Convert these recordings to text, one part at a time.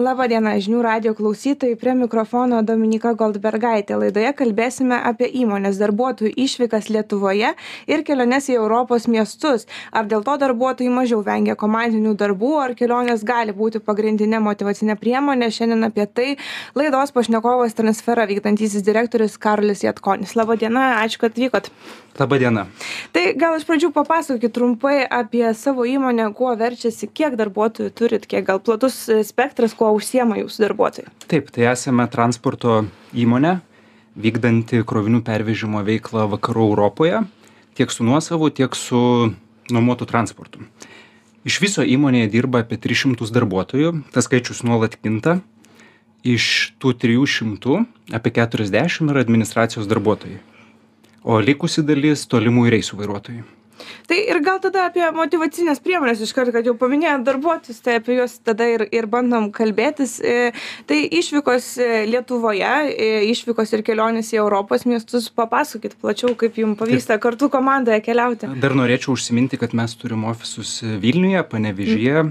Labą dieną, žinių radio klausytojai, prie mikrofono Dominika Goldbergaitė. Laidoje kalbėsime apie įmonės darbuotojų išvykas Lietuvoje ir keliones į Europos miestus. Ar dėl to darbuotojai mažiau vengia komandinių darbų, ar kelionės gali būti pagrindinė motivacinė priemonė. Šiandien apie tai laidos pašnekovas transferą vykdantysis direktorius Karolis Jatkonis. Labą dieną, ačiū, kad atvykot. Labą dieną. Tai gal iš pradžių papasakokit trumpai apie savo įmonę, kuo verčiasi, kiek darbuotojų turit, kiek gal platus spektras, kuo užsiema jūsų darbuotojai. Taip, tai esame transporto įmonė, vykdanti krovinių pervežimo veiklą vakarų Europoje, tiek su nuosavu, tiek su nuomotu transportu. Iš viso įmonėje dirba apie 300 darbuotojų, tas skaičius nuolat kinta. Iš tų 300 apie 40 yra administracijos darbuotojai, o likusi dalis tolimųjų reisų vairuotojai tai ir gal tada apie motyvacines priemones iškart kad jau paminėjot darbuotojus tai apie juos tada ir ir bandom kalbėtis. E, tai išvykos e, lietuvoje e, išvykos ir kelionės į europos miestus papasakokit plačiau kaip jum pavyksta kartu komandoje keliauti. Dar norėčiau užsiminti kad mes turim ofisus vilniuje panevėžyje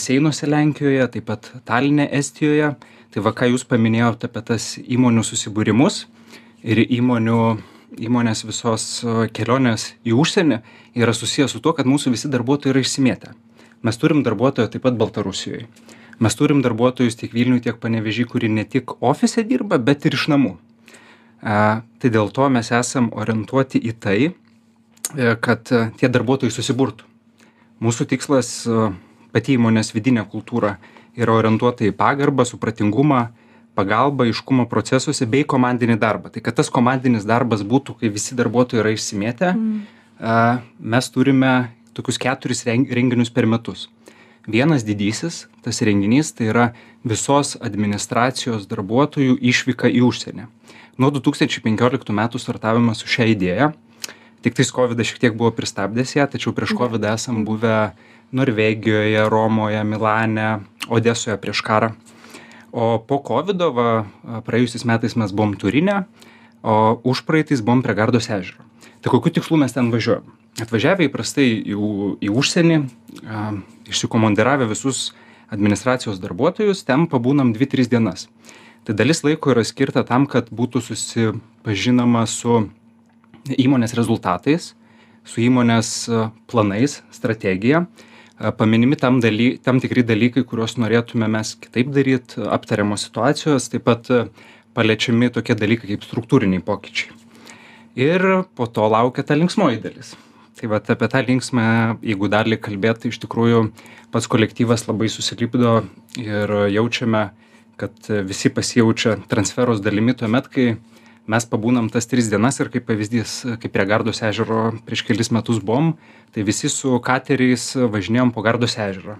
seinuose lenkijoje taip pat taline estijoje. Tai va ką jūs paminėjot apie tas įmonių susibūrimus ir įmonių įmonės visos kelionės į užsienį yra susiję su tuo, kad mūsų visi darbuotojai yra išsimėtę. Mes turim darbuotojų taip pat Baltarusijoje. Mes turim darbuotojus tiek Vilniui, tiek Panevežį, kuri ne tik ofise dirba, bet ir iš namų. A, tai dėl to mes esam orientuoti į tai, e, kad e, tie darbuotojai susiburtų. Mūsų tikslas e, pati įmonės vidinė kultūra yra orientuota į pagarbą, supratingumą, pagalbą aiškumą procesuose bei komandinį darbą. Tai kad tas komandinis darbas būtų kai visi darbuotojai yra išsimėtę mm. mes turime tokius keturis renginius per metus. Vienas didysis tas renginys tai yra visos administracijos darbuotojų išvyka į užsienį. Nuo du tūkstančiai penkioliktų metų startavome su šia idėja. Tiktais kovidas šiek tiek buvo pristabdęs ją tačiau prieš kovidą esam buvę norvegijoje romoje milane odesoje prieš karą o po kovido va praėjusiais metais mes buvom turine o užpraeitais buvom prie gardos ežero. Tai kokiu tikslu mes ten važiuojam? Atvažiavę įprastai į į užsienį a išsikomandiravę visus administracijos darbuotojus ten pabūnam dvi tris dienas. Tai dalis laiko yra skirta tam kad būtų susipažinama su įmonės rezultatais su įmonės planais strategija paminimi tam daly tam tikri dalykai kuriuos norėtume mes kitaip daryt aptariamos situacijos taip pat paliečiami tokie dalykai kaip struktūriniai pokyčiai. Ir po to laukia ta linksmoji dalis. Tai vat apie tą linksmą jeigu dalį kalbėt tai iš tikrųjų pats kolektyvas labai susilipdo ir jaučiame kad visi pasijaučia transferos dalimi tuomet kai mes pabūnam tas tris dienas ir kaip pavyzdys kaip prie gardos ežero prieš kelis metus buvom tai visi su kateriais važinėjom po gardos ežerą.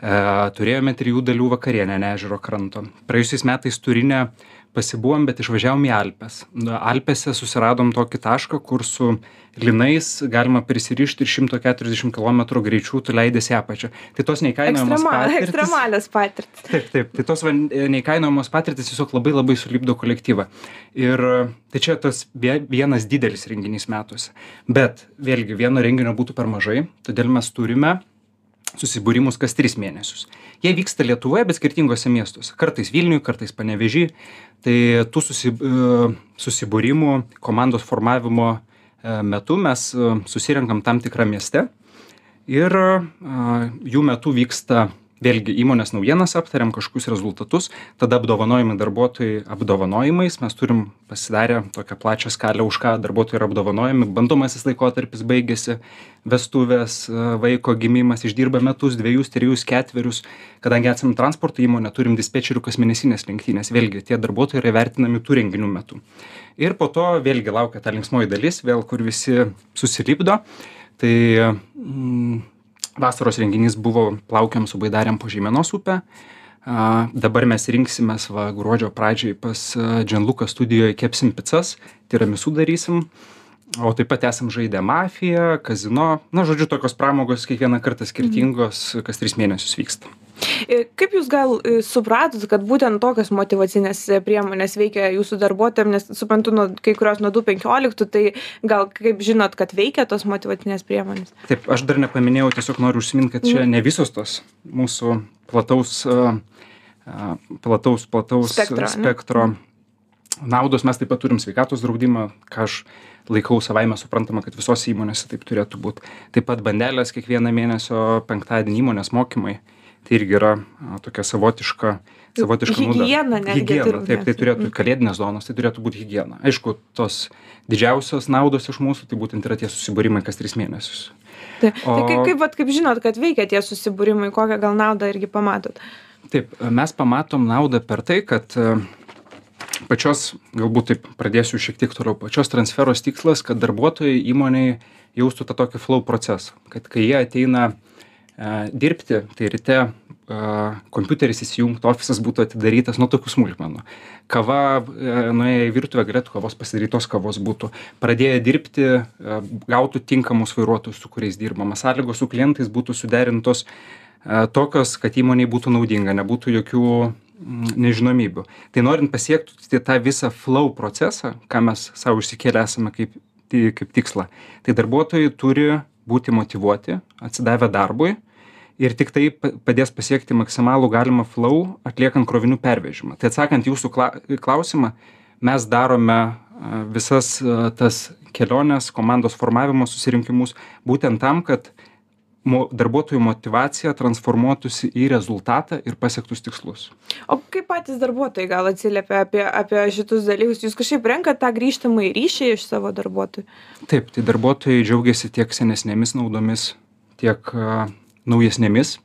E, turėjome trijų dalių vakarienę ežero kranto. Praėjusiais metais turine pasibuvom bet išvažiavom į alpes. Alpėse susiradom tokį tašką kur su lynais galima prisirišt ir šimto keturiasdešim kilometrų greičiu tu leidies į apačią. Tai tos neįkainojamos patirtys ekstremalios patirtys. Taip taip. Tai tos va neįkainojamos patirtys tiesiog labai labai sulipdo kolektyvą. Ir tai čia tas vie vienas didelis renginys metuose. Bet vėlgi vieno renginio būtų per mažai todėl mes turime susibūrimus kas tris mėnesius. Jie vyksta lietuvoje bet skirtinguose miestuose. Kartais vilniuj kartais panevėžy tai tų e, susibūrimų komandos formavimo e, metu mes e, susirenkam tam tikram mieste. Ir jų metu vyksta vėlgi įmonės naujienas aptariam kažkokius rezultatus tada apdovanojami darbuotojai apdovanojimais mes turim pasidarę tokią plačią skalę už ką darbuotojai yra apdovanojami. Bandomasis laikotarpis baigiasi vestuvės vaiko gimimas išdirba metus dvejus trejus ketverius. Kadangi esam transporto įmonė turim dispečerių kasmėnesines lenktynes vėlgi tie darbuotojai yra įvertinami tų renginių metu. Ir po to vėlgi laukia ta linksmoji dalis vėl kur visi susilipdo. Tai mm, vasaros renginys buvo plaukiojom su baidarėm po žeimenos upę. A dabar mes rinksimės va gruodžio pradžioj pas džianluką studijoj kepsim picas tiramisu darysim. O taip pat esam žaidę mafiją kazino. Na žodžiu tokios pramogos kiekvieną kartą skirtingos kas tris mėnesius vyksta kaip jūs gal e, supratot, kad būtent tokios motivacinės priemonės veikia jūsų darbuotojams, nes suprantu, nuo, kai kurios nuo 2015, tai gal kaip žinot, kad veikia tos motivacinės priemonės? Taip, aš dar nepaminėjau, tiesiog noriu užsiminti, kad čia mhm. ne visos tos mūsų plataus a, plataus, plataus Spektro, spektro, ne? naudos. Mes taip pat turim sveikatos draudimą, ką aš laikau savaime suprantama, kad visose įmonėse taip turėtų būti. Taip pat bandelės kiekvieną mėnesio penktadienį įmonės mokymai. Tai irgi yra tokia savotiška, savotiška nauda. Higiena netgi Higiena, taip, tai turėtų kalėdinės zonos, tai turėtų būti higiena. Aišku, tos didžiausios naudos iš mūsų, tai būtent yra tie susibūrimai kas tris mėnesius. Tai, tai O- kaip, kaip, vat, kaip žinot, kad veikia tie susibūrimai, kokią gal naudą irgi pamatot? Taip, mes pamatom naudą per tai, kad e, pačios, galbūt taip pradėsiu šiek tiek toliau, pačios transferos tikslas, kad darbuotojai įmoniai jaustų tą tokį flow procesą, kad kai jie ateina e, dirbti, tai ryte kompiuteris įsijungtų, ofisas būtų atidarytas nuo tokių smulkmenų. Kava, nuėję į virtuvę, galėtų kavos pasidarytos kavos būtų. Pradėję dirbti, gautų tinkamus vairuotojus, su kuriais dirbama. Sąlygos su klientais būtų suderintos tokios, kad įmoniai būtų naudinga, nebūtų jokių nežinomybių. Tai norint pasiekti tą visą flow procesą, ką mes savo išsikėlę esame kaip, kaip tikslą, tai darbuotojai turi būti motivuoti, atsidavę darbui ir tik tai pa- padės pasiekti maksimalų galimą flow atliekant krovinių pervežimą. Tai atsakant jūsų kla- klausimą, mes darome visas tas keliones, komandos formavimo susirinkimus būtent tam, kad darbuotojų motivacija transformuotųsi į rezultatą ir pasiektus tikslus. O kaip patys darbuotojai gal atsiliepia apie, apie šitus dalykus? Jūs kažkaip renkat tą grįžtamą į ryšį iš savo darbuotojų? Taip, tai darbuotojai džiaugiasi tiek senesnėmis naudomis, tiek naujesnėmis.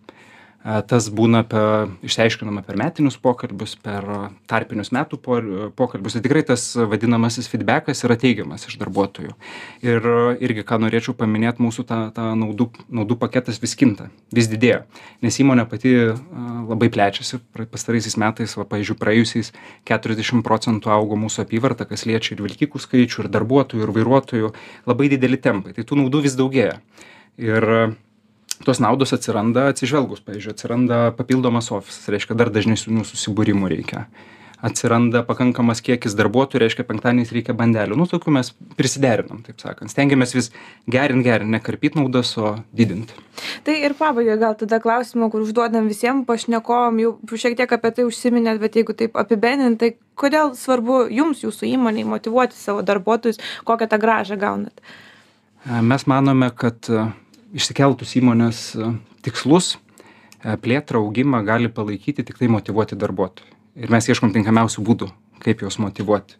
A, Tas būna per, išsiaiškinama per metinius pokalbius, per tarpinius metų po- pokalbius. Tai tikrai tas vadinamasis feedbackas yra teigiamas iš darbuotojų. Ir a, irgi, ką norėčiau paminėti, mūsų ta, ta naudų, naudų paketas vis kinta, vis didėja. Nes įmonė pati a, labai plečiasi. Pastaraisiais metais, va, pavyzdžiui, praėjusiais 40 procentų augo mūsų apyvarta, kas liečia ir vilkikų skaičių, ir darbuotojų, ir vairuotojų. Labai dideli tempai. Tai tų naudų vis daugėja. Ir tos naudos atsiranda atsižvelgus, pavyzdžiui, atsiranda papildomas ofisas, reiškia dar dažnesnių susibūrimų reikia. Atsiranda pakankamas kiekis darbuotojų, reiškia penktadieniais reikia bandelių. Nu, tokių mes prisiderinam, taip sakant. Stengiamės vis gerint, gerint, nekarpyti naudas, o didinti. Tai ir pabaigai gal tada klausimą, kur užduodam visiems pašnekovom, jau šiek tiek apie tai užsiminėt, bet jeigu taip apibendrinti, tai kodėl svarbu jums, jūsų įmoniai, motivuoti savo darbuotojus, kokią tą gražą gaunat? Mes manome, kad išsikeltus įmonės e, tikslus, e, plėtrą, augimą gali palaikyti tik tai motivuoti darbuotojai. Ir mes ieškom tinkamiausių būdų, kaip juos motivuoti.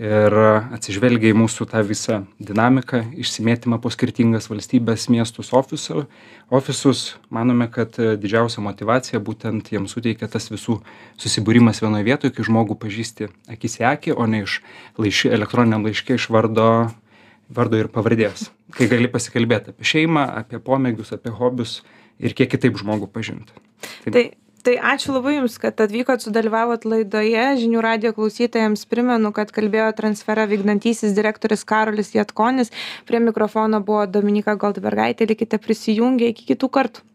Ir e, atsižvelgia į mūsų tą visą dinamiką, išsimėtymą po skirtingas valstybės, miestus, ofisų, ofisus, manome, kad didžiausia motivacija būtent jiems suteikia tas visų susibūrimas vienoje vietoje, kai žmogų pažįsti akis į akį, o ne iš laiški, elektroniniam laiškė iš vardo vardo ir pavardės. Kai gali pasikalbėti apie šeimą, apie pomėgius, apie hobius ir kiek kitaip žmogų pažinti. Tai, tai ačiū labai Jums, kad atvykot, sudalyvavot laidoje. Žinių radio klausytojams primenu, kad kalbėjo transferą vykdantysis direktorius Karolis Jatkonis. Prie mikrofono buvo Dominika Goldbergaitė. Likite prisijungę iki kitų kartų.